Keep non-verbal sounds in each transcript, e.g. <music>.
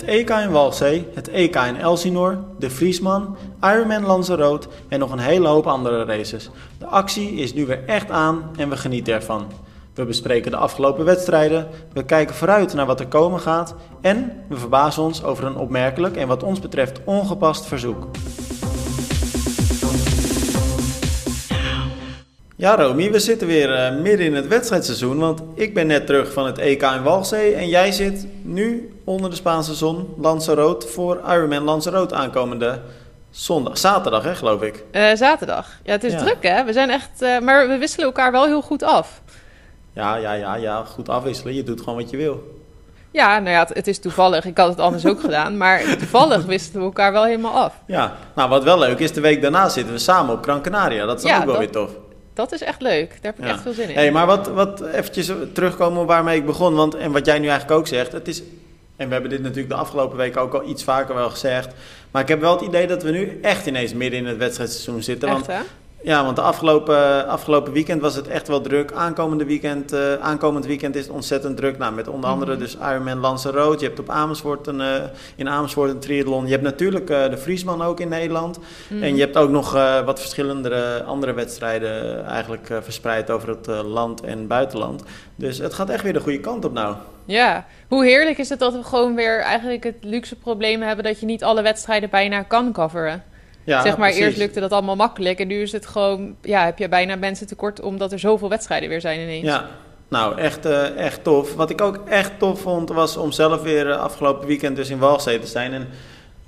Het EK in Walzee, het EK in Elsinore, de Friesman, Ironman Lanzarote en nog een hele hoop andere races. De actie is nu weer echt aan en we genieten ervan. We bespreken de afgelopen wedstrijden, we kijken vooruit naar wat er komen gaat en we verbazen ons over een opmerkelijk en wat ons betreft ongepast verzoek. Ja, Romy, we zitten weer uh, midden in het wedstrijdseizoen, want ik ben net terug van het EK in Walzee en jij zit nu onder de Spaanse zon Lanzarote voor Ironman Lanzarote aankomende zondag, zaterdag hè, geloof ik. Uh, zaterdag. Ja, het is druk hè. We zijn echt, uh, maar we wisselen elkaar wel heel goed af. Ja, ja, ja, ja, goed afwisselen. Je doet gewoon wat je wil. Ja, nou ja, het, het, is toevallig. Ik had het anders ook gedaan. Maar toevallig wisten we elkaar wel helemaal af. Ja, nou wat wel leuk is, de week daarna zitten we samen op Gran Canaria. Dat is ja, ook wel weer tof. Dat is echt leuk. Daar heb ik echt veel zin in. Hey, maar wat, wat eventjes terugkomen waarmee ik begon. Want, en wat jij nu eigenlijk ook zegt. Het is, en we hebben dit natuurlijk de afgelopen weken ook al iets vaker wel gezegd. Maar ik heb wel het idee dat we nu echt ineens midden in het wedstrijdseizoen zitten. Echt, want ja, want de afgelopen, afgelopen weekend was het echt wel druk. Aankomende weekend, uh, aankomend weekend is het ontzettend druk. Nou, met onder andere mm. dus Ironman Lanzarote. Je hebt op Amersfoort een, uh, in Amersfoort een triathlon. Je hebt natuurlijk uh, de Friesman ook in Nederland. Mm. En je hebt ook nog wat verschillende andere wedstrijden eigenlijk verspreid over het land en buitenland. Dus het gaat echt weer de goede kant op nou. Ja, hoe heerlijk is het dat we gewoon weer eigenlijk het luxe probleem hebben dat je niet alle wedstrijden bijna kan coveren. Ja, zeg maar, eerst lukte dat allemaal makkelijk. En nu is het gewoon, ja, heb je bijna mensen tekort omdat er zoveel wedstrijden weer zijn ineens. Ja, nou, echt, uh, echt tof. Wat ik ook echt tof vond, was om zelf weer uh, afgelopen weekend dus in Walzee te zijn. En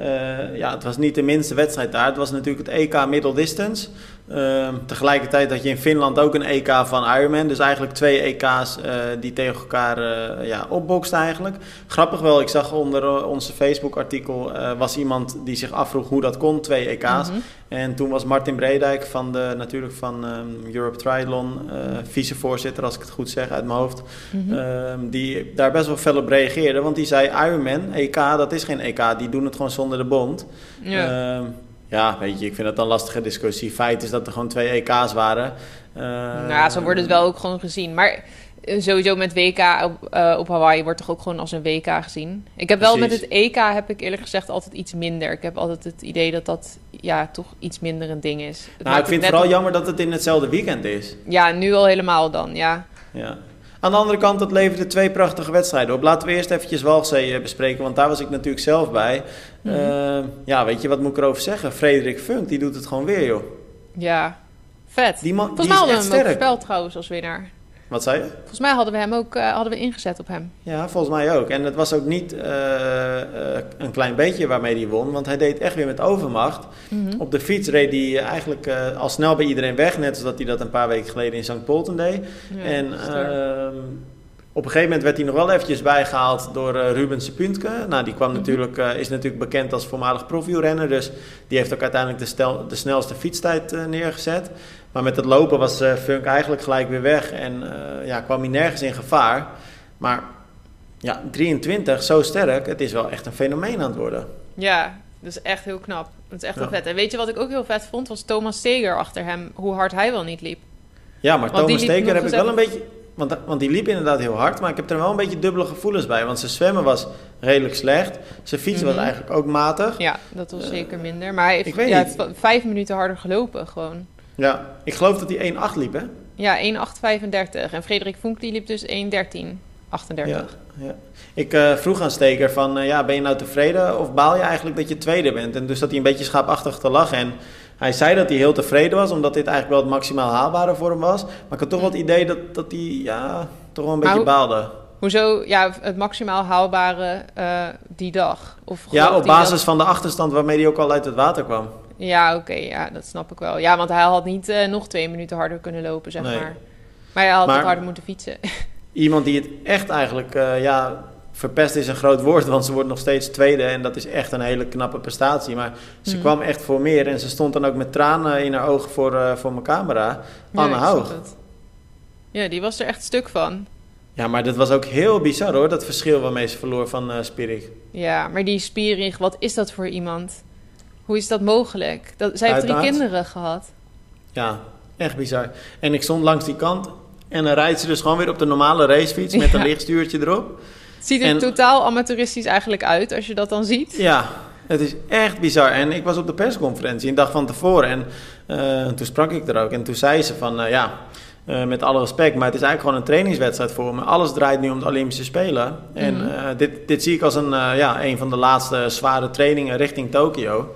uh, ja, het was niet de minste wedstrijd daar. Het was natuurlijk het EK Middle Distance. Uh, tegelijkertijd had je in Finland ook een EK van Ironman. Dus eigenlijk twee EK's uh, die tegen elkaar uh, ja, opboksten eigenlijk. Grappig wel, ik zag onder onze Facebook-artikel... was iemand die zich afvroeg hoe dat kon, twee EK's. Mm -hmm. En toen was Martin Bredijk van de, natuurlijk van um, Europe Triathlon... vicevoorzitter, als ik het goed zeg uit mijn hoofd... Mm -hmm. die daar best wel fel op reageerde. Want die zei Ironman, EK, dat is geen EK. Die doen het gewoon zonder de bond. Ja. Ehm, ja, weet je, ik vind dat een lastige discussie. Feit is dat er gewoon twee EK's waren. Uh, nou, zo wordt het wel ook gewoon gezien. Maar eh, sowieso met WK op, uh, op Hawaii wordt toch ook gewoon als een WK gezien. Ik heb wel met het EK, heb ik eerlijk gezegd, altijd iets minder. Ik heb altijd het idee dat dat ja, toch iets minder een ding is. Het nou, ik vind het vooral jammer dat het in hetzelfde weekend is. Ja, nu al helemaal dan, ja. Ja. Aan de andere kant, dat leverde twee prachtige wedstrijden op. Laten we eerst eventjes Walzee bespreken, want daar was ik natuurlijk zelf bij. Mm -hmm. uh, ja, weet je, wat moet ik erover zeggen? Frederik Funk, die doet het gewoon weer, joh. Ja, vet. Die man, Volgens hadden we hem sterk. voorspeld trouwens als winnaar. Wat zei je? Volgens mij hadden we hem ook uh, hadden we ingezet op hem. Ja, volgens mij ook. En het was ook niet uh, uh, een klein beetje waarmee hij won, want hij deed echt weer met overmacht. Mm -hmm. Op de fiets reed hij eigenlijk al snel bij iedereen weg, net zoals hij dat een paar weken geleden in St. Polten deed. Ja, en op een gegeven moment werd hij nog wel eventjes bijgehaald door uh, Ruben Sepuntke. Nou, die kwam mm -hmm. natuurlijk, uh, is natuurlijk bekend als voormalig profielrenner. Dus die heeft ook uiteindelijk de, stel, de snelste fietstijd uh, neergezet. Maar met het lopen was Funk eigenlijk gelijk weer weg. En ja, kwam hij nergens in gevaar. Maar ja, 23, zo sterk. Het is wel echt een fenomeen aan het worden. Ja, dat is echt heel knap. Dat is echt ja. heel vet. En weet je wat ik ook heel vet vond? Was Thomas Steger achter hem. Hoe hard hij wel niet liep. Ja, maar Want Thomas Steger heb ik wel een beetje want, want die liep inderdaad heel hard, maar ik heb er wel een beetje dubbele gevoelens bij. Want zijn zwemmen was redelijk slecht. Zijn fietsen mm -hmm. was eigenlijk ook matig. Ja, dat was uh, zeker minder. Maar hij heeft, ja, vijf minuten harder gelopen gewoon. Ja, ik geloof dat hij 1,8 liep, hè? Ja, 1,835. En Frederik Vonk die liep dus 1,13. 38. Ja, ja. Ik uh, vroeg aan Steker van, uh, ja, ben je nou tevreden of baal je eigenlijk dat je tweede bent? En dus dat hij een beetje schaapachtig te lachen. En hij zei dat hij heel tevreden was, omdat dit eigenlijk wel het maximaal haalbare voor hem was. Maar ik had toch wel het idee dat, dat hij ja, toch wel een beetje baalde. Hoezo? Ja, het maximaal haalbare uh, die dag? Of ja, op basis dat... van de achterstand waarmee hij ook al uit het water kwam. Ja, oké, okay, ja, dat snap ik wel. Ja, want hij had niet uh, nog twee minuten harder kunnen lopen, zeg nee. maar. Maar hij had maar, ook harder moeten fietsen. <laughs> iemand die het echt eigenlijk, uh, ja, verpest is een groot woord, want ze wordt nog steeds tweede en dat is echt een hele knappe prestatie. Maar ze mm. kwam echt voor meer en ze stond dan ook met tranen in haar ogen voor, uh, voor mijn camera. Anne ja. Ja, die was er echt stuk van. Ja, maar dat was ook heel bizar hoor, dat verschil waarmee ze verloor van uh, Spierig. Ja, maar die Spierig, wat is dat voor iemand? Hoe is dat mogelijk? Dat, zij heeft drie kinderen gehad. Ja, echt bizar. En ik stond langs die kant en dan rijdt ze dus gewoon weer op de normale racefiets met <laughs> ja. een lichtstuurtje erop. Het ziet er totaal amateuristisch eigenlijk uit als je dat dan ziet. Ja, het is echt bizar. En ik was op de persconferentie een dag van tevoren en uh, toen sprak ik er ook. En toen zei ze van, uh, ja, uh, met alle respect, maar het is eigenlijk gewoon een trainingswedstrijd voor me. Alles draait nu om de Olympische Spelen. En mm. dit, dit zie ik als een, ja, een van de laatste zware trainingen richting Tokio.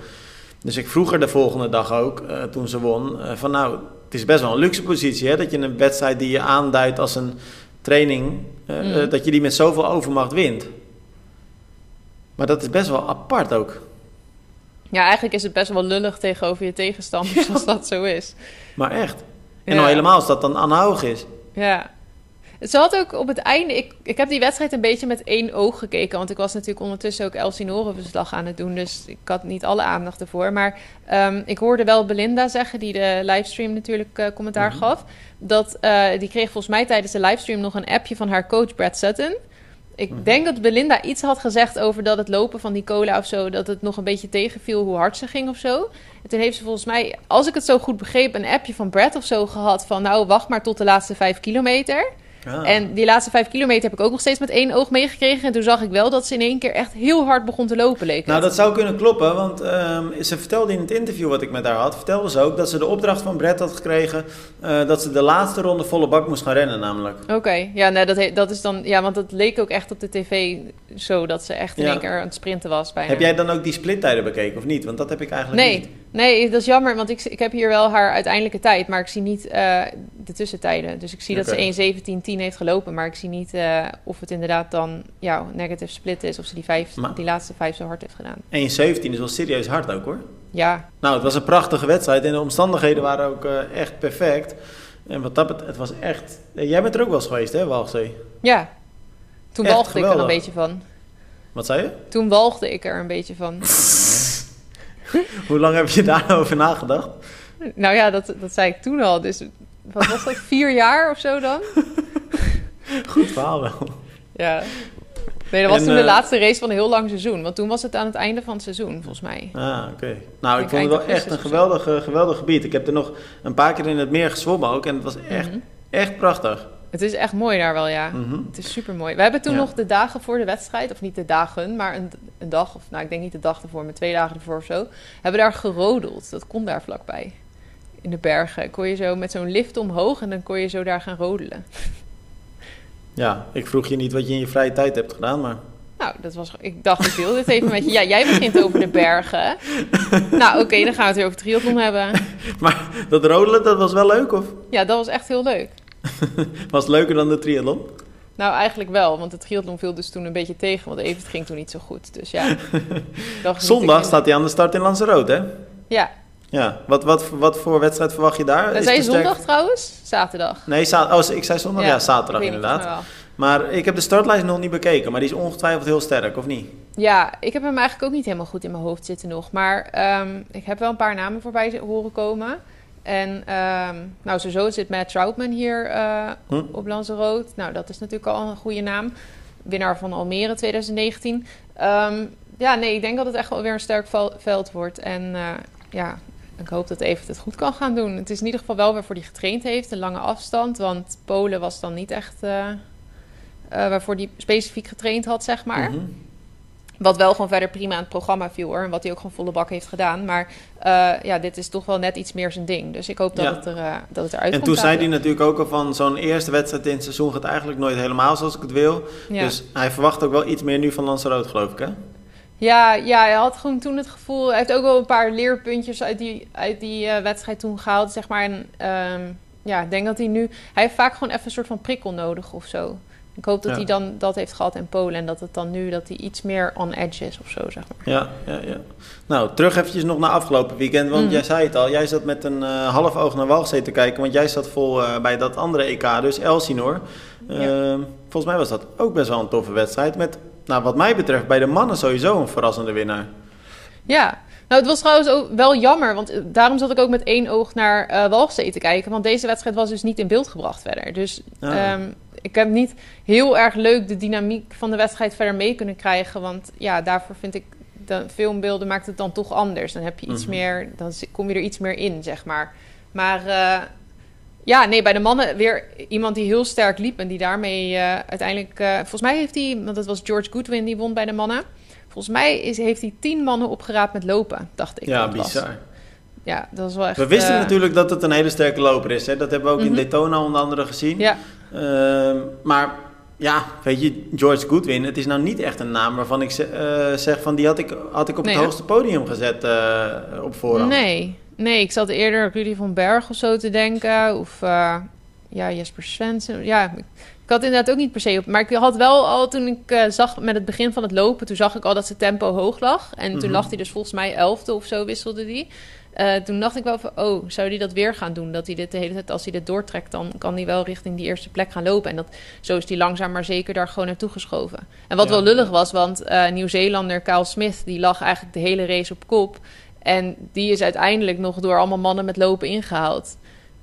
Dus ik vroeg er de volgende dag ook, toen ze won, van nou, het is best wel een luxe positie, hè, dat je een wedstrijd die je aanduidt als een training, mm. dat je die met zoveel overmacht wint. Maar dat is best wel apart ook. Ja, eigenlijk is het best wel lullig tegenover je tegenstanders <laughs> als dat zo is. Maar echt. En al helemaal als dat dan aanhouding is. Ja. Ze had ook op het einde... Ik, ik heb die wedstrijd een beetje met één oog gekeken. Want ik was natuurlijk ondertussen ook Elsinore verslag aan het doen. Dus ik had niet alle aandacht ervoor. Maar um, ik hoorde wel Belinda zeggen, die de livestream natuurlijk uh, commentaar mm -hmm. gaf. Dat uh, die kreeg volgens mij tijdens de livestream nog een appje van haar coach Brad Sutton. Ik mhm. denk dat Belinda iets had gezegd over dat het lopen van die cola of zo, dat het nog een beetje tegenviel hoe hard ze ging of zo. En toen heeft ze volgens mij, als ik het zo goed begreep, een appje van Brad of zo gehad van nou wacht maar tot de laatste vijf kilometer. Ah. En die laatste vijf kilometer heb ik ook nog steeds met één oog meegekregen. En toen zag ik wel dat ze in één keer echt heel hard begon te lopen, leek Nou, dat zou kunnen kloppen, want um, ze vertelde in het interview wat ik met haar had, vertelde ze ook dat ze de opdracht van Brett had gekregen uh, dat ze de laatste ronde volle bak moest gaan rennen, namelijk. Oké, ja, nee, dat, dat is dan, ja, want dat leek ook echt op de tv zo dat ze echt in ja. één keer aan het sprinten was. Bijna. Heb jij dan ook die splittijden bekeken of niet? Want dat heb ik eigenlijk nee. niet. Nee, dat is jammer, want ik, ik heb hier wel haar uiteindelijke tijd, maar ik zie niet uh, de tussentijden. Dus ik zie okay. dat ze 1.17.10 heeft gelopen, maar ik zie niet uh, of het inderdaad dan ja, negative split is, of ze die, vijf, maar, die laatste vijf zo hard heeft gedaan. 1.17 is wel serieus hard ook hoor. Ja. Nou, het was een prachtige wedstrijd en de omstandigheden waren ook uh, echt perfect. En wat dat betreft, het was echt... Jij bent er ook wel eens geweest hè, Walgzee? Ja. Toen walgde ik er een beetje van. Wat zei je? Toen walgde ik er een beetje van. <laughs> <laughs> Hoe lang heb je daarover nagedacht? Nou ja, dat, dat zei ik toen al. Dus wat was dat? <laughs> Vier jaar of zo dan? Goed verhaal wel. Ja. Nee, dat was en, toen de uh, laatste race van een heel lang seizoen. Want toen was het aan het einde van het seizoen, volgens mij. Ah, oké. Okay. Nou, ik, ik vond het wel echt een geweldig, geweldig gebied. Ik heb er nog een paar keer in het meer gezwommen ook. En het was echt, mm -hmm. echt prachtig. Het is echt mooi daar wel, ja. Mm -hmm. Het is super mooi. We hebben toen ja. nog de dagen voor de wedstrijd, of niet de dagen, maar een, een dag, of nou, ik denk niet de dag ervoor, maar twee dagen ervoor of zo, hebben daar gerodeld. Dat kon daar vlakbij. In de bergen. Kon je zo met zo'n lift omhoog en dan kon je zo daar gaan rodelen. <laughs> Ja, ik vroeg je niet wat je in je vrije tijd hebt gedaan, maar... Nou, dat was, ik dacht, ik wil dit even met je. Ja, jij begint over de bergen. <laughs> nou, oké, okay, dan gaan we het weer over triathlon hebben. <laughs> maar dat rodelen, dat was wel leuk, of? Ja, dat was echt heel leuk. <laughs> was het leuker dan de triathlon? Nou, eigenlijk wel, want de triathlon viel dus toen een beetje tegen, want even ging toen niet zo goed. Dus ja. <laughs> Zondag staat hij aan de start in Lanzarote, hè? Ja. Ja, wat, wat, wat voor wedstrijd verwacht je daar? Dat zei je zondag sterk... trouwens? Zaterdag? Nee, za oh, ik zei zondag? Ja, ja zaterdag inderdaad. Maar ik heb de startlijst nog niet bekeken, maar die is ongetwijfeld heel sterk, of niet? Ja, ik heb hem eigenlijk ook niet helemaal goed in mijn hoofd zitten nog. Maar um, ik heb wel een paar namen voorbij horen komen. En um, nou, sowieso zit Matt Troutman hier uh, hm? op Lanzarote. Nou, dat is natuurlijk al een goede naam. Winnaar van Almere 2019. Um, ja, nee, ik denk dat het echt wel weer een sterk veld wordt. En uh, ja, ik hoop dat Evert het goed kan gaan doen. Het is in ieder geval wel waarvoor hij getraind heeft. Een lange afstand. Want Polen was dan niet echt uh, waarvoor hij specifiek getraind had, zeg maar. Mm -hmm. Wat wel gewoon verder prima aan het programma viel hoor. En wat hij ook gewoon volle bak heeft gedaan. Maar uh, ja, dit is toch wel net iets meer zijn ding. Dus ik hoop dat, ja. het, er, uh, dat het eruit en komt. En toen zei hij natuurlijk ook al van zo'n eerste wedstrijd in het seizoen gaat eigenlijk nooit helemaal zoals ik het wil. Ja. Dus hij verwacht ook wel iets meer nu van Lanzarote geloof ik hè? Ja, ja, hij had gewoon toen het gevoel... Hij heeft ook wel een paar leerpuntjes uit die, uit die uh, wedstrijd toen gehaald, zeg maar. En um, ja, ik denk dat hij nu... Hij heeft vaak gewoon even een soort van prikkel nodig of zo. Ik hoop dat ja. hij dan dat heeft gehad in Polen en dat het dan nu dat hij iets meer on edge is of zo, zeg maar. Ja, ja, ja. Nou, terug eventjes nog naar afgelopen weekend, want mm. jij zei het al, jij zat met een uh, half oog naar Walgzee te kijken, want jij zat vol uh, bij dat andere EK, dus Elsinor. Uh, ja. Volgens mij was dat ook best wel een toffe wedstrijd met, nou wat mij betreft, bij de mannen sowieso een verrassende winnaar. Ja, nou, het was trouwens ook wel jammer, want daarom zat ik ook met één oog naar uh, Walgzee te kijken. Want deze wedstrijd was dus niet in beeld gebracht verder. Dus ah. um, ik heb niet heel erg leuk de dynamiek van de wedstrijd verder mee kunnen krijgen. Want ja, daarvoor vind ik de filmbeelden maakt het dan toch anders. Dan heb je iets mm -hmm. meer, dan kom je er iets meer in, zeg maar. Maar uh, Ja, nee, bij de mannen weer iemand die heel sterk liep en die daarmee uh, uiteindelijk... Uh, volgens mij heeft hij, want dat was George Goodwin die won bij de mannen. Volgens mij is, heeft hij tien mannen opgeraapt met lopen, dacht ik. Ja, bizar. Ja, dat is wel echt... We wisten natuurlijk dat het een hele sterke loper is. Hè? Dat hebben we ook mm -hmm. in Daytona onder andere gezien. Ja. Uh, maar ja, weet je, George Goodwin, het is nou niet echt een naam waarvan ik uh, zeg van die had ik, had ik op Nee, het hoogste podium gezet uh, op voorhand. Nee, nee, ik zat eerder Rudy van Berg of zo te denken. Of uh, ja, Jesper Svensson. Ja, ik, had inderdaad ook niet per se op. Maar ik had wel al toen ik uh, zag met het begin van het lopen, toen zag ik al dat zijn tempo hoog lag. En toen Mhm. lag hij dus volgens mij elfde of zo wisselde die. Uh, toen dacht ik wel van, oh, zou hij dat weer gaan doen? Dat hij dit de hele tijd, als hij dit doortrekt, dan kan hij wel richting die eerste plek gaan lopen. En dat, zo is hij langzaam maar zeker daar gewoon naartoe geschoven. En wat Ja. wel lullig was, want uh, Nieuw-Zeelander Kyle Smith, die lag eigenlijk de hele race op kop. En die is uiteindelijk nog door allemaal mannen met lopen ingehaald.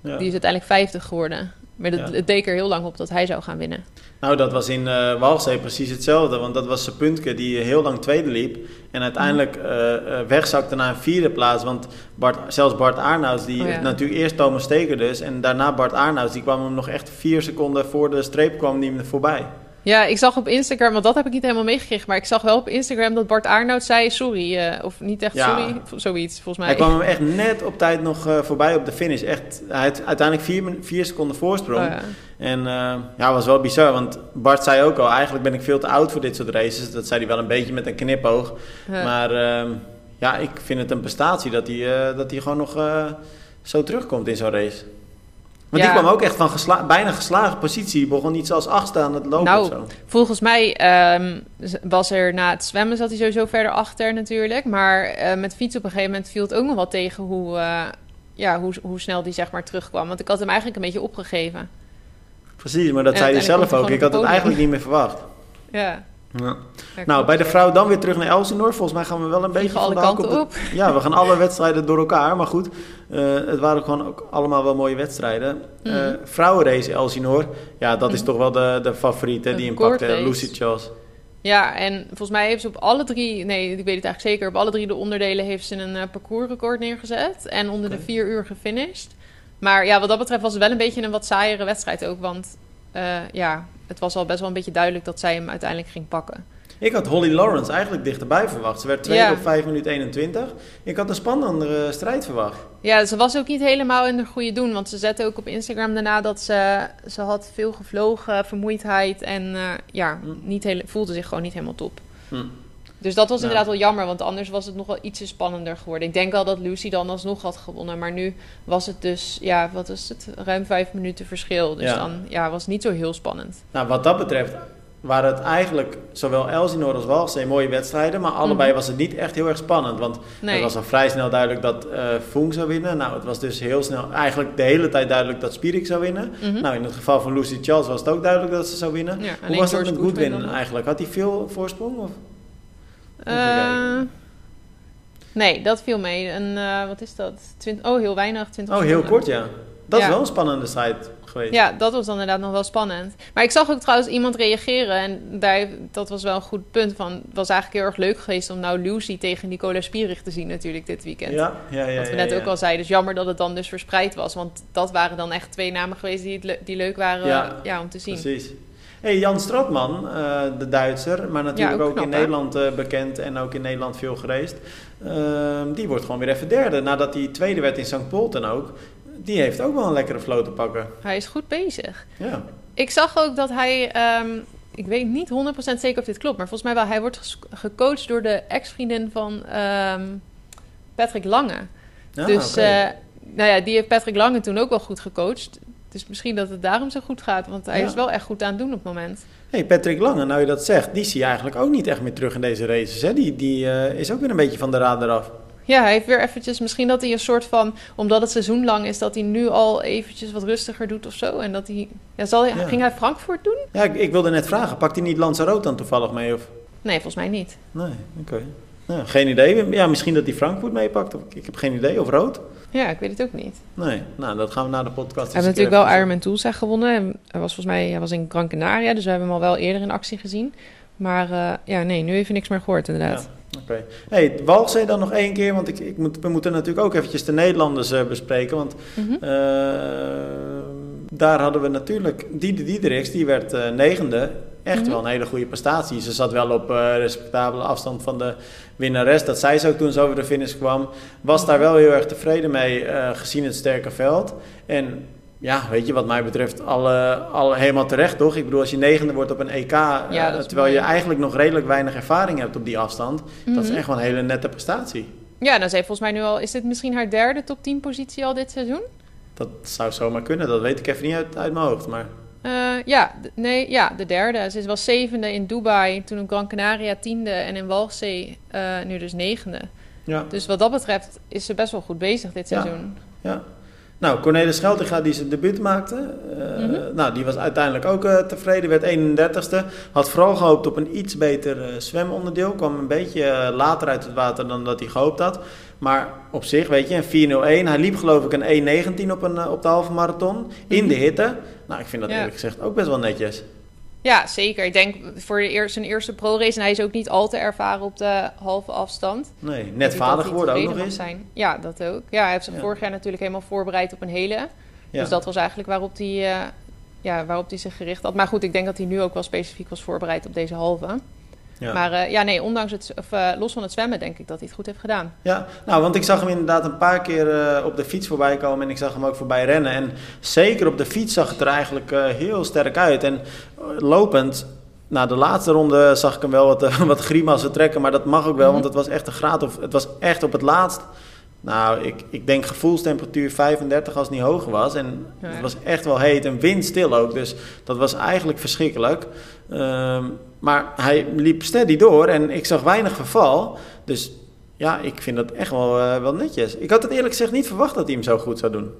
Ja. Die is uiteindelijk 50 geworden. Maar dat, Ja. het deed er heel lang op dat hij zou gaan winnen. Nou, dat was in eh Walzee precies hetzelfde. Want dat was Puntke die heel lang tweede liep. En uiteindelijk eh, eh, wegzakte naar een vierde plaats. Want Bart, zelfs Bart Arnouds, die Oh ja. natuurlijk eerst Thomas Steker dus. En daarna Bart Arnouds, die kwam hem nog echt vier seconden voor de streep kwam die hem voorbij. Ja, ik zag op Instagram, want dat heb ik niet helemaal meegekregen. Maar ik zag wel op Instagram dat Bart Arnoud zei sorry. eh, of niet echt Ja. sorry, zoiets volgens mij. Hij kwam hem echt net op tijd nog eh, voorbij op de finish. Echt, hij had uiteindelijk vier, vier seconden voorsprong. Oh ja. En eh ja, was wel bizar. Want Bart zei ook al, eigenlijk ben ik veel te oud voor dit soort races. Dat zei hij wel een beetje met een knipoog. Ja. Maar ehm, ja, ik vind het een prestatie dat hij, dat hij gewoon nog zo terugkomt in zo'n race. Want Ja. die kwam ook echt van gesla bijna geslagen positie. Begon iets als achtste aan het lopen Nou, of zo. Volgens mij z- was er na het zwemmen zat hij sowieso verder achter natuurlijk. Maar eh, met fietsen op een gegeven moment viel het ook nog wel tegen hoe, eh, ja, hoe, hoe snel die zeg maar terugkwam. Want ik had hem eigenlijk een beetje opgegeven. Precies, maar dat En zei uiteindelijk zelf ook. Ik had het eigenlijk niet meer verwacht. Ja. Ja. Nou, bij de vrouw dan weer terug naar Elsinore. Volgens mij gaan we wel een beetje alle kanten op. de- <laughs> Ja, we gaan alle wedstrijden door elkaar. Maar goed, eh, het waren gewoon ook allemaal wel mooie wedstrijden. Eh Mhm. vrouwenrace Elsinore. Ja, dat is Mhm. toch wel de, de favoriete Een die hem pakte. recordrace. Lucy Charles. Ja, en volgens mij heeft ze op alle drie, nee, ik weet het eigenlijk zeker, op alle drie de onderdelen heeft ze een eh, parcoursrecord neergezet en onder de vier uur gefinished. Maar ja, wat dat betreft was het wel een beetje een wat saaiere wedstrijd ook, want ja, het was al best wel een beetje duidelijk dat zij hem uiteindelijk ging pakken. Ik had Holly Lawrence eigenlijk dichterbij verwacht. Ze werd tweede Ja. op 5 minuten 21. Ik had een spannendere strijd verwacht. Ja, ze was ook niet helemaal in de goede doen, want ze zette ook op Instagram daarna dat ze, ze had veel gevlogen, vermoeidheid en eh, ja, Hm. niet hele, voelde zich gewoon niet helemaal top. Hm. Dus dat was inderdaad wel jammer, want anders was het nog wel ietsje spannender geworden. Ik denk wel dat Lucy dan alsnog had gewonnen, maar nu was het dus, ja, wat is het, ruim vijf minuten verschil. Dus Ja. dan ja, was het niet zo heel spannend. Nou, wat dat betreft waren het eigenlijk zowel Elsinore als Walsee mooie wedstrijden. Maar allebei Mhm. was het niet echt heel erg spannend. Want Nee. het was al vrij snel duidelijk dat eh Fung zou winnen. Nou, het was dus heel snel, eigenlijk de hele tijd duidelijk dat Spirik zou winnen. Mhm. Nou, in het geval van Lucy Charles was het ook duidelijk dat ze zou winnen. Ja, Hoe was dat George met Goodwin Goodwin dan. eigenlijk? Had hij veel voorsprong? Of? Eh, nee, dat viel mee. En eh, wat is dat? Twint- oh, heel weinig. 20 Oh, heel seconden. kort, ja. Dat is Ja. wel een spannende strijd geweest. Ja, dat was dan inderdaad nog wel spannend. Maar ik zag ook trouwens iemand reageren. En daar, dat was wel een goed punt. Van, het was eigenlijk heel erg leuk geweest om nou Lucy tegen Nicola Spierig te zien natuurlijk dit weekend. ja, ja, ja. Wat we net ja. ook al zeiden. Dus jammer dat het dan dus verspreid was. Want dat waren dan echt twee namen geweest die, le- die leuk waren ja, om te zien. Precies. Hey, Jan Stratman, eh, de Duitser, maar natuurlijk ook ook, knap, in hè? Nederland eh, bekend en ook in Nederland veel gereisd. Ehm, die wordt gewoon weer even derde nadat hij tweede werd in St. Polten ook. Die heeft ook wel een lekkere flow te pakken. Hij is goed bezig. Ja, Ik zag ook dat hij... ehm, ik weet niet 100% zeker of dit klopt. Maar volgens mij wel. Hij wordt gecoacht door de ex-vriendin van ehm, Patrick Lange. ja dus eh, nou ja, die heeft Patrick Lange toen ook wel goed gecoacht. Dus misschien dat het daarom zo goed gaat. Want hij Ja. is wel echt goed aan het doen op het moment. hey, Patrick Lange, nou je dat zegt, die zie je eigenlijk ook niet echt meer terug in deze races. Hè? Die, die eh, is ook weer een beetje van de radar af. Ja, hij heeft weer eventjes... Misschien dat hij een soort van... Omdat het seizoen lang is, dat hij nu al eventjes wat rustiger doet of zo. En dat hij... Ja, zal hij Ja. Ging hij Frankfurt doen? Ja, ik, ik wilde net vragen, pakt hij niet Lanzarote dan toevallig mee? Of? Nee, volgens mij niet. Nee, oké. Ja, geen idee. Ja, misschien dat hij Frankfurt meepakt. Ik heb geen idee. Of rood? Ja, ik weet het ook niet. Nee, nou dat gaan we na de podcast Hij eens heeft een keer natuurlijk wel Ironman Toolsa gewonnen. En Hij was volgens mij hij was in Gran Canaria, dus we hebben hem al wel eerder in actie gezien. Maar eh, ja, nee, nu even niks meer gehoord inderdaad. Ja, oké. Hey, Walzee dan nog één keer, want ik, ik moet, we moeten natuurlijk ook eventjes de Nederlanders eh, bespreken. Want eh, daar hadden we natuurlijk Diede die werd uh, negende. Echt mhm. wel een hele goede prestatie. Ze zat wel op uh, respectabele afstand van de winnares. Dat zij zo toen zo over de finish kwam. Was daar wel heel erg tevreden mee, uh, gezien het sterke veld. En ja, weet je, wat mij betreft, al, al helemaal terecht, toch? Ik bedoel, als je negende wordt op een EK, terwijl je eigenlijk nog redelijk weinig ervaring hebt op die afstand, dat is mhm. echt wel een hele nette prestatie. Ja, dan zei volgens mij nu al, is dit misschien haar derde top 10 positie al dit seizoen? Dat zou zomaar kunnen, dat weet ik even niet uit, uit mijn hoofd, maar... Uh, ja, nee, ja, de derde. Ze was zevende in Dubai, toen in Gran Canaria tiende en in Walchsee uh, nu dus negende. Ja. Dus wat dat betreft is ze best wel goed bezig dit seizoen. Ja, ja. Nou, Cornelis Scheltinga die zijn debuut maakte, uh, mm nou, die was uiteindelijk ook uh, tevreden, werd 31ste. Had vooral gehoopt op een iets beter zwemonderdeel. Kwam een beetje later uit het water dan dat hij gehoopt had. Maar op zich, weet je, een 4.01. Hij liep geloof ik een 1.19 op, een, op de halve marathon. In de mhm. hitte. Nou, ik vind dat eerlijk gezegd ook best wel netjes. Ja, zeker. Ik denk voor de eerste, zijn eerste pro-race... en hij is ook niet al te ervaren op de halve afstand. Nee, net vader geworden ook nog eens. Zijn. Ja, dat ook. Ja, hij heeft zich vorig jaar natuurlijk helemaal voorbereid op een hele. Dus dat was eigenlijk waarop hij, uh, ja, waarop hij zich gericht had. Maar goed, ik denk dat hij nu ook wel specifiek was voorbereid op deze halve. Ja. Maar uh, ja, nee, ondanks het, of, uh, los van het zwemmen denk ik dat hij het goed heeft gedaan. Ja, nou, want ik zag hem inderdaad een paar keer uh, op de fiets voorbij komen en ik zag hem ook voorbij rennen. En zeker op de fiets zag het er eigenlijk heel sterk uit. En lopend, nou, de laatste ronde zag ik hem wel wat, <laughs> wat grimassen trekken, maar dat mag ook wel, mm want het was echt een graad of het was echt op het laatst. Nou, ik, ik denk gevoelstemperatuur 35 als het niet hoger was. En het was echt wel heet en windstil ook. Dus dat was eigenlijk verschrikkelijk. Um, maar hij liep steady door en ik zag weinig verval. Dus ja, ik vind dat echt wel, uh, wel netjes. Ik had het eerlijk gezegd niet verwacht dat hij hem zo goed zou doen.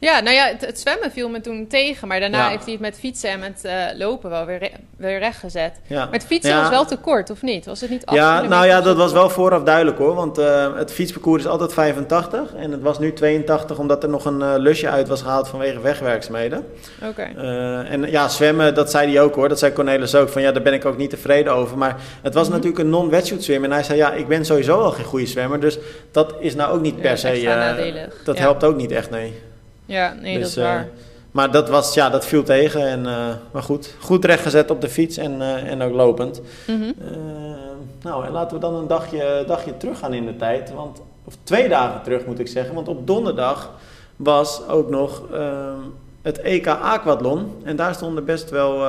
Ja, nou ja, het, zwemmen viel me toen tegen. Maar daarna heeft hij het met fietsen en met uh, lopen wel weer, re weer rechtgezet. Ja. Maar het fietsen was wel te kort, of niet? Was het niet Ja, nou ja, dat was wel vooraf duidelijk hoor. Want uh, het fietsparcours is altijd 85. En het was nu 82 omdat er nog een uh, lusje uit was gehaald vanwege wegwerkzaamheden. Oké. en ja, zwemmen, dat zei hij ook hoor. Dat zei Cornelis ook. Van ja, daar ben ik ook niet tevreden over. Maar het was mm -hmm. natuurlijk een non-wetsuit. En hij zei ja, ik ben sowieso al geen goede zwemmer. Dus dat is nou ook niet per se... dat helpt ook niet echt, nee. Ja, nee, dat is dus, waar. Eh, maar dat, was, ja, dat viel tegen. En, uh, maar goed, goed rechtgezet op de fiets en, uh, en ook lopend. Mm -hmm. nou, en laten we dan een dagje, dagje terug gaan in de tijd. Want, of twee dagen terug moet ik zeggen. Want op donderdag was ook nog ehm, het EK Aquathlon. En daar stonden best wel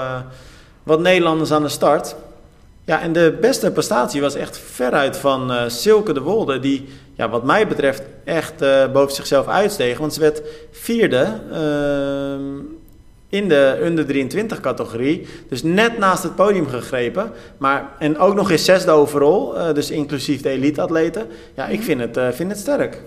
wat Nederlanders aan de start. Ja, en de beste prestatie was echt veruit van Silke de Wolde, die ja, wat mij betreft echt uh, boven zichzelf uitsteeg. Want ze werd vierde uh, in de under 23 categorie. Dus net naast het podium gegrepen. Maar, en ook nog eens zesde overal, uh, dus inclusief de elite-atleten. Ja, ik mhm. vind het, vind het sterk.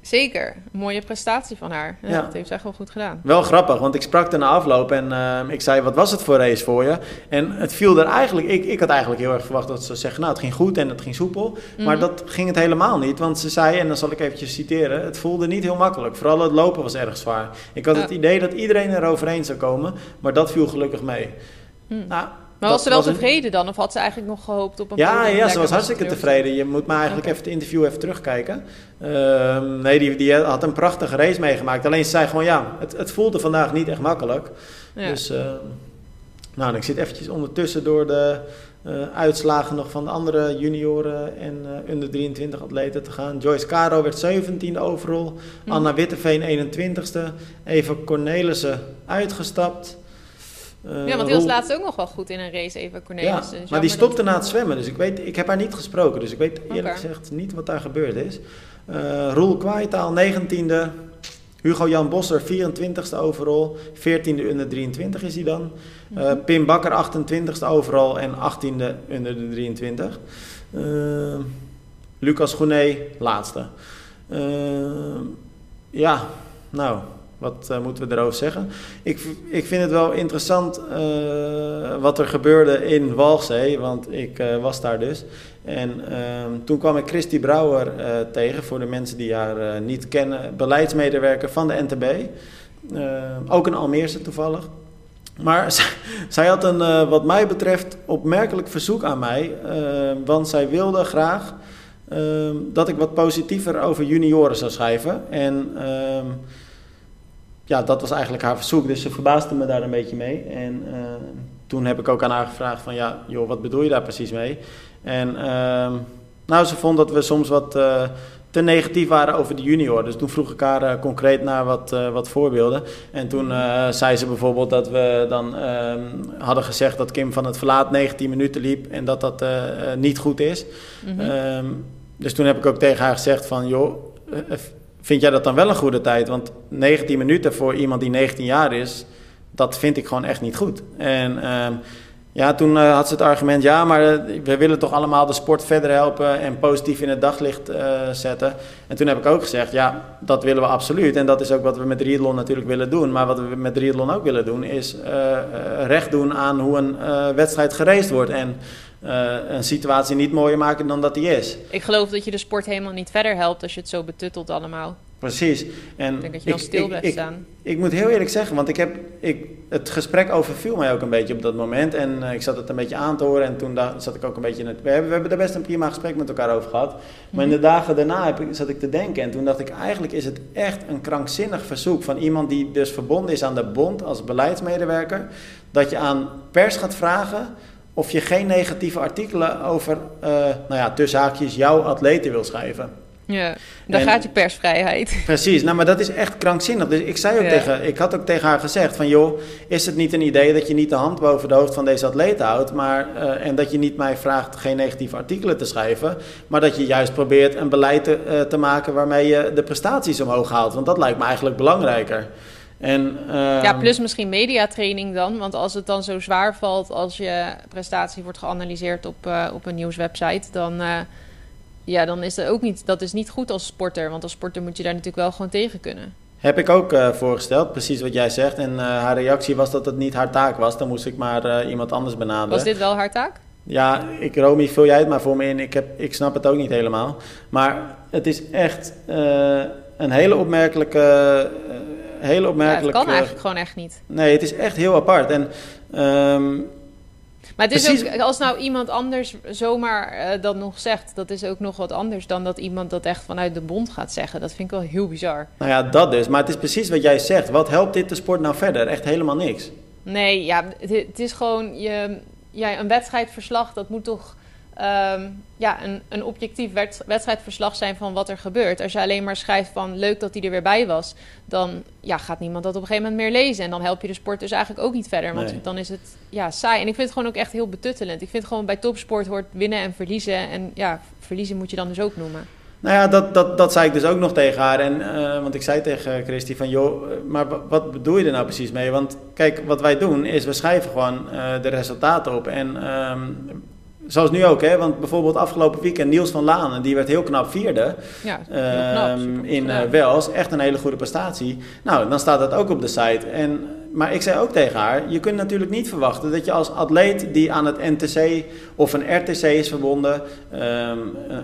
Zeker, mooie prestatie van haar. Ja, Dat heeft ze echt wel goed gedaan. Wel grappig, want ik sprak na afloop en uh, ik zei, wat was het voor race voor je? En het viel er eigenlijk, ik, ik had eigenlijk heel erg verwacht dat ze zeggen, nou het ging goed en het ging soepel. Maar mhm. dat ging het helemaal niet, want ze zei, en dan zal ik eventjes citeren, het voelde niet heel makkelijk. Vooral het lopen was erg zwaar. Ik had het idee dat iedereen er overheen zou komen, maar dat viel gelukkig mee. Mm. Nou, maar was ze wel tevreden dan? Of had ze eigenlijk nog gehoopt op een Ja, ja ze was hartstikke tevreden. Je moet maar eigenlijk even het interview even terugkijken. Uh, nee, die, die had een prachtige race meegemaakt. Alleen ze zei gewoon, ja, het, het voelde vandaag niet echt makkelijk. Ja. Dus, uh, nou, ik zit eventjes ondertussen door de uh, uitslagen nog van de andere junioren en onder 23 atleten te gaan. Joyce Caro werd 17 overal. Mm. Anna Witteveen 21ste. Eva Cornelissen uitgestapt. Uh, ja, want die was laatst ook nog wel goed in een race, Eva Cornelis. Ja, maar die stopte na het zwemmen, dus ik, weet, ik heb haar niet gesproken. Dus ik weet eerlijk gezegd niet wat daar gebeurd is. Uh, Roel Kwaaitaal, 19e. Hugo Jan Bosser, 24e overal. 14e onder 23 is hij dan. Uh, mm -hmm. Pim Bakker, 28e overal en 18e onder de 23. Lucas Goené, laatste. ja, nou, wat uh, moeten we erover zeggen? Ik, ik vind het wel interessant uh, wat er gebeurde in Walchzee, want ik uh, was daar dus. En ehm, toen kwam ik Christy Brouwer tegen, voor de mensen die haar niet kennen, beleidsmedewerker van de NTB. ook een Almeerse toevallig. Maar <laughs> zij had een, wat mij betreft, opmerkelijk verzoek aan mij, want zij wilde graag dat ik wat positiever over junioren zou schrijven. En ehm, ja, dat was eigenlijk haar verzoek. Dus ze verbaasde me daar een beetje mee. En toen heb ik ook aan haar gevraagd van ja, joh, wat bedoel je daar precies mee? En ehm, nou, ze vond dat we soms wat te negatief waren over de junior. Dus toen vroeg ik haar uh, concreet naar wat, wat voorbeelden. En toen zei ze bijvoorbeeld dat we dan ehm, hadden gezegd dat Kim van het Verlaat 19 minuten liep en dat dat niet goed is. Mm -hmm. dus toen heb ik ook tegen haar gezegd van joh, vind jij dat dan wel een goede tijd? Want 19 minuten voor iemand die 19 jaar is, dat vind ik gewoon echt niet goed. En ehm, ja, toen uh, had ze het argument, ja, maar uh, we willen toch allemaal de sport verder helpen en positief in het daglicht uh, zetten. En toen heb ik ook gezegd, ja, dat willen we absoluut. En dat is ook wat we met triathlon natuurlijk willen doen. Maar wat we met triathlon ook willen doen, is recht doen aan hoe een wedstrijd gereest wordt. En een situatie niet mooier maken dan dat die is. Ik geloof dat je de sport helemaal niet verder helpt als je het zo betuttelt allemaal. Precies. En ik denk dat je dan stil blijft ik, staan. Ik, moet heel eerlijk zeggen, want ik heb, ik, het gesprek overviel mij ook een beetje op dat moment. En uh, ik zat het een beetje aan te horen en toen zat ik ook een beetje in het... We hebben, we hebben daar best een prima gesprek met elkaar over gehad. Maar in de dagen daarna heb ik, zat ik te denken en toen dacht ik eigenlijk is het echt een krankzinnig verzoek van iemand die dus verbonden is aan de bond als beleidsmedewerker. Dat je aan pers gaat vragen of je geen negatieve artikelen over, uh, nou ja, tussen haakjes, jouw atleten wil schrijven. Ja, dan gaat je persvrijheid. Precies, nou maar dat is echt krankzinnig. Dus ik zei ook tegen, ik had ook tegen haar gezegd van joh, is het niet een idee dat je niet de hand boven de hoofd van deze atleten houdt, maar uh, en dat je niet mij vraagt geen negatieve artikelen te schrijven, maar dat je juist probeert een beleid te, uh, te maken waarmee je de prestaties omhoog haalt, want dat lijkt me eigenlijk belangrijker. En, uh, ja, plus misschien mediatraining dan. Want als het dan zo zwaar valt als je prestatie wordt geanalyseerd op, uh, op een nieuwswebsite, dan, uh, ja, dan is dat ook niet, dat is niet goed als sporter. Want als sporter moet je daar natuurlijk wel gewoon tegen kunnen. Heb ik ook uh, voorgesteld, precies wat jij zegt. En haar reactie was dat het niet haar taak was. Dan moest ik maar iemand anders benaderen. Was dit wel haar taak? Ja, ik, Romy, vul jij het maar voor me in. Ik, heb, ik snap het ook niet helemaal. Maar het is echt een hele opmerkelijke... hele opmerkelijke... Ja, het kan eigenlijk gewoon echt niet. Nee, het is echt heel apart. En... Um, maar het is Precies. ook, als nou iemand anders zomaar uh, dat nog zegt, dat is ook nog wat anders dan dat iemand dat echt vanuit de bond gaat zeggen. Dat vind ik wel heel bizar. Nou ja, dat dus. Maar het is precies wat jij zegt. Wat helpt dit de sport nou verder? Echt helemaal niks. Nee, ja, het, het is gewoon je, ja, een wedstrijdverslag, dat moet toch um, ja, een, een objectief wedstrijdverslag zijn van wat er gebeurt. Als je alleen maar schrijft van leuk dat hij er weer bij was, dan ja, gaat niemand dat op een gegeven moment meer lezen. En dan help je de sport dus eigenlijk ook niet verder. Want nee. dan is het ja, saai. En ik vind het gewoon ook echt heel betuttelend. Ik vind gewoon bij topsport hoort winnen en verliezen. En ja, verliezen moet je dan dus ook noemen. Nou ja, dat, dat, dat zei ik dus ook nog tegen haar. En, uh, want ik zei tegen Christy van, joh, maar wat bedoel je er nou precies mee? Want kijk, wat wij doen is, we schrijven gewoon uh, de resultaten op. En um, Zoals nu ook, hè? want bijvoorbeeld afgelopen weekend Niels van Lanen, die werd heel knap vierde ja, heel knap, um, in uh, Wels. Echt een hele goede prestatie. Nou, dan staat dat ook op de site. En, maar ik zei ook tegen haar, je kunt natuurlijk niet verwachten dat je als atleet die aan het NTC of een RTC is verbonden... Um, uh,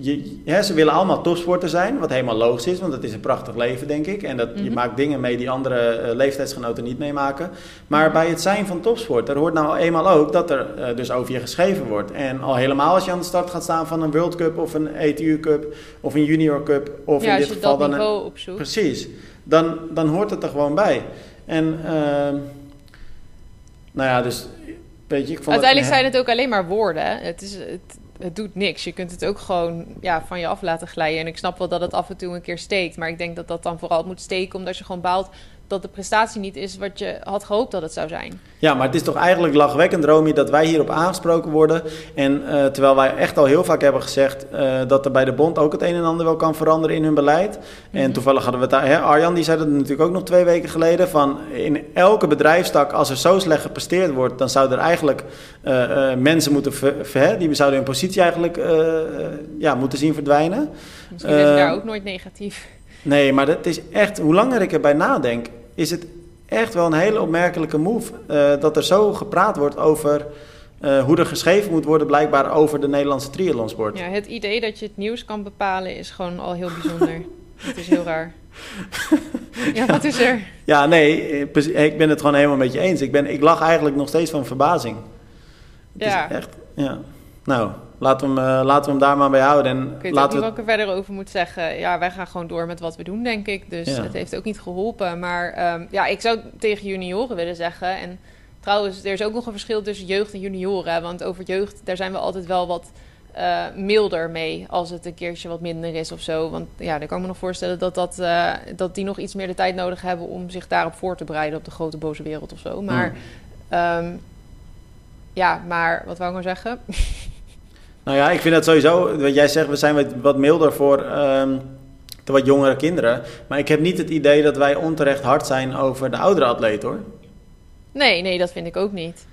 je, hè, ze willen allemaal topsporter zijn, wat helemaal logisch is, want het is een prachtig leven, denk ik. En dat, mm -hmm. je maakt dingen mee die andere uh, leeftijdsgenoten niet meemaken. Maar bij het zijn van topsporter hoort nou eenmaal ook dat er uh, dus over je geschreven wordt. En al helemaal als je aan de start gaat staan van een World Cup of een ETU Cup of een Junior Cup. Of ja, in dit geval dat dan een, opzoekt. Precies. Dan, dan hoort het er gewoon bij. En uh, nou ja, dus weet je, ik vond Uiteindelijk het, zijn het ook alleen maar woorden. Hè? Het is... Het, het doet niks. Je kunt het ook gewoon ja, van je af laten glijden. En ik snap wel dat het af en toe een keer steekt. Maar ik denk dat dat dan vooral moet steken omdat je gewoon baalt dat de prestatie niet is wat je had gehoopt dat het zou zijn. Ja, maar het is toch eigenlijk lachwekkend, Romy, dat wij hierop aangesproken worden. En uh, terwijl wij echt al heel vaak hebben gezegd uh, dat er bij de bond ook het een en ander wel kan veranderen in hun beleid. Mm -hmm. En toevallig hadden we het daar, Arjan die zei dat natuurlijk ook nog twee weken geleden, van in elke bedrijfstak, als er zo slecht gepresteerd wordt, dan zouden er eigenlijk uh, mensen moeten, ver, ver, die zouden hun positie eigenlijk ja, moeten zien verdwijnen. Misschien is daar ook nooit negatief. Nee, maar dat is echt, hoe langer ik erbij nadenk, is het echt wel een hele opmerkelijke move. Uh, dat er zo gepraat wordt over uh, hoe er geschreven moet worden, blijkbaar over de Nederlandse triathlonsport. Ja, het idee dat je het nieuws kan bepalen is gewoon al heel bijzonder. <laughs> Het is heel raar. ja, wat is er? Ja, nee, ik ben het gewoon helemaal met je eens. Ik, ben, ik lach eigenlijk nog steeds van verbazing. Het ja. is echt, ja. Nou, laten we hem, laten we hem daar maar bij houden. En ik weet laten niet we... wat ik er verder over moet zeggen. Ja, wij gaan gewoon door met wat we doen, denk ik. Dus het heeft ook niet geholpen. Maar ehm, ja, ik zou tegen junioren willen zeggen. En trouwens, er is ook nog een verschil tussen jeugd en junioren. Want over jeugd, daar zijn we altijd wel wat uh, milder mee als het een keertje wat minder is of zo. Want ja, dan kan ik me nog voorstellen dat, dat, uh, dat die nog iets meer de tijd nodig hebben om zich daarop voor te bereiden op de grote boze wereld of zo. Maar mm. um, ja, maar wat wou ik nou zeggen? <laughs> Nou ja, ik vind dat sowieso, wat jij zegt, we zijn wat, milder voor um, de wat jongere kinderen. Maar ik heb niet het idee dat wij onterecht hard zijn over de oudere atleet hoor. Nee, nee, dat vind ik ook niet.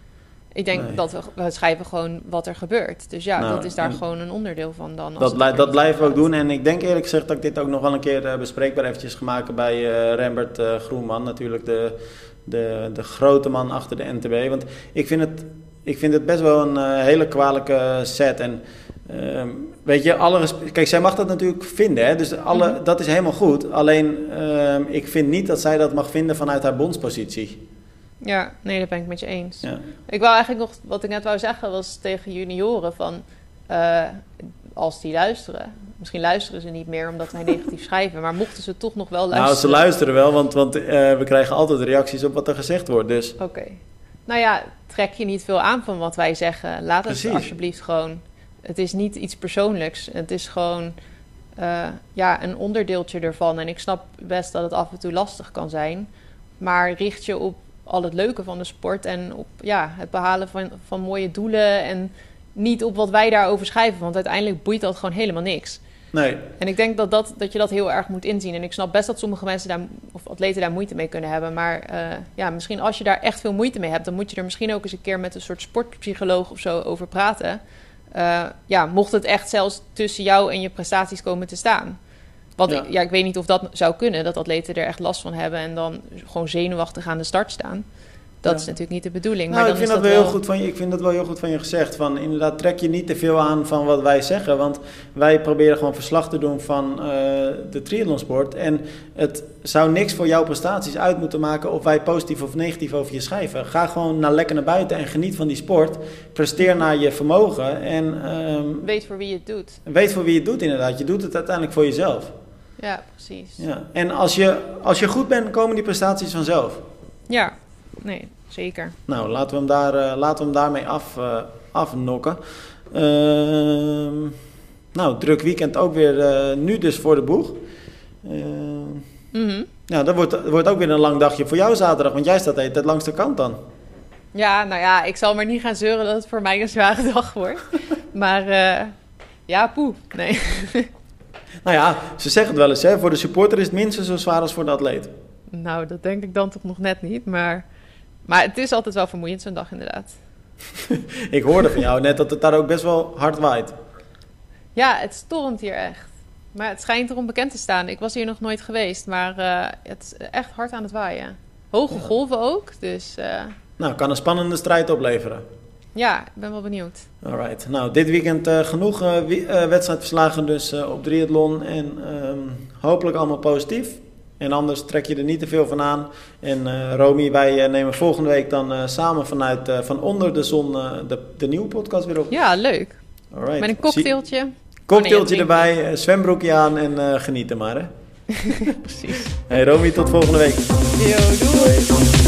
Ik denk dat we, we, schrijven gewoon wat er gebeurt. Dus ja, nou, dat is daar gewoon een onderdeel van dan. Dat, blij, dat blijven we ook doen. En ik denk eerlijk gezegd dat ik dit ook nog wel een keer uh, bespreekbaar eventjes gemaakt bij uh, Rembert uh, Groenman. Natuurlijk de, de, de grote man achter de NTB. Want ik vind het, ik vind het best wel een hele kwalijke set. En ehm, weet je, alle kijk, zij mag dat natuurlijk vinden. Hè? Dus alle, mhm. dat is helemaal goed. Alleen, ehm, ik vind niet dat zij dat mag vinden vanuit haar bondspositie. Ja, nee, dat ben ik met je eens. Ja. Ik wou eigenlijk nog, wat ik net wou zeggen, was tegen junioren van uh, als die luisteren. Misschien luisteren ze niet meer omdat wij negatief <laughs> schrijven, maar mochten ze toch nog wel luisteren. Nou, ze luisteren wel, want, want uh, we krijgen altijd reacties op wat er gezegd wordt. Dus. Oké. Nou ja, trek je niet veel aan van wat wij zeggen. Laat het alsjeblieft gewoon. Het is niet iets persoonlijks. Het is gewoon uh, ja, een onderdeeltje ervan. En ik snap best dat het af en toe lastig kan zijn. Maar richt je op al het leuke van de sport en op ja, het behalen van, van mooie doelen en niet op wat wij daarover schrijven, want uiteindelijk boeit dat gewoon helemaal niks. Nee. En ik denk dat, dat, dat je dat heel erg moet inzien. En ik snap best dat sommige mensen daar, of atleten daar moeite mee kunnen hebben. Maar uh, ja, misschien als je daar echt veel moeite mee hebt, dan moet je er misschien ook eens een keer met een soort sportpsycholoog of zo over praten. Uh, ja, mocht het echt zelfs tussen jou en je prestaties komen te staan. Want ja. Ik, ja, ik weet niet of dat zou kunnen, dat atleten er echt last van hebben en dan gewoon zenuwachtig aan de start staan. Dat is natuurlijk niet de bedoeling. Nou, maar ik vind dat, wel heel goed van je. Ik vind dat wel heel goed van je gezegd. Van inderdaad, trek je niet te veel aan van wat wij zeggen. Want wij proberen gewoon verslag te doen van uh, de triathlonsport. En het zou niks voor jouw prestaties uit moeten maken of wij positief of negatief over je schrijven. Ga gewoon naar lekker naar buiten en geniet van die sport. Presteer naar je vermogen. En, um, weet voor wie je het doet. Weet voor wie je het doet, inderdaad. Je doet het uiteindelijk voor jezelf. Ja, precies. Ja. En als je, als je goed bent, komen die prestaties vanzelf. Ja, nee, zeker. Nou, laten we hem, daar, uh, laten we hem daarmee af, uh, afnokken. Uh, nou, druk weekend ook weer uh, nu dus voor de boeg. Mm -hmm. Ja, dat wordt, wordt ook weer een lang dagje voor jou zaterdag, want jij staat het langs de kant dan. Ja, nou ja, ik zal maar niet gaan zeuren dat het voor mij een zware <laughs> dag wordt. maar ja, poe, nee. <laughs> Nou ja, ze zeggen het wel eens, hè? voor de supporter is het minstens zo zwaar als voor de atleet. Nou, dat denk ik dan toch nog net niet, maar, maar het is altijd wel vermoeiend zo'n dag inderdaad. <laughs> ik hoorde van jou net dat het daar ook best wel hard waait. Ja, het stormt hier echt. Maar het schijnt erom bekend te staan. Ik was hier nog nooit geweest, maar uh, het is echt hard aan het waaien. Hoge golven ook, dus... Uh... Nou, kan een spannende strijd opleveren. Ja, ik ben wel benieuwd. Alright. Nou, dit weekend uh, genoeg wedstrijdverslagen dus op triathlon. En um, hopelijk allemaal positief. En anders trek je er niet te veel van aan. En Romy, wij nemen volgende week dan samen vanuit Van Onder de Zon de, de nieuwe podcast weer op. Ja, leuk. Alright. Met een cocktailtje. Cocktailtje erbij, zwembroekje aan en genieten maar hè. <laughs> Precies. Hey Romy, tot volgende week. Yo, doei. doei.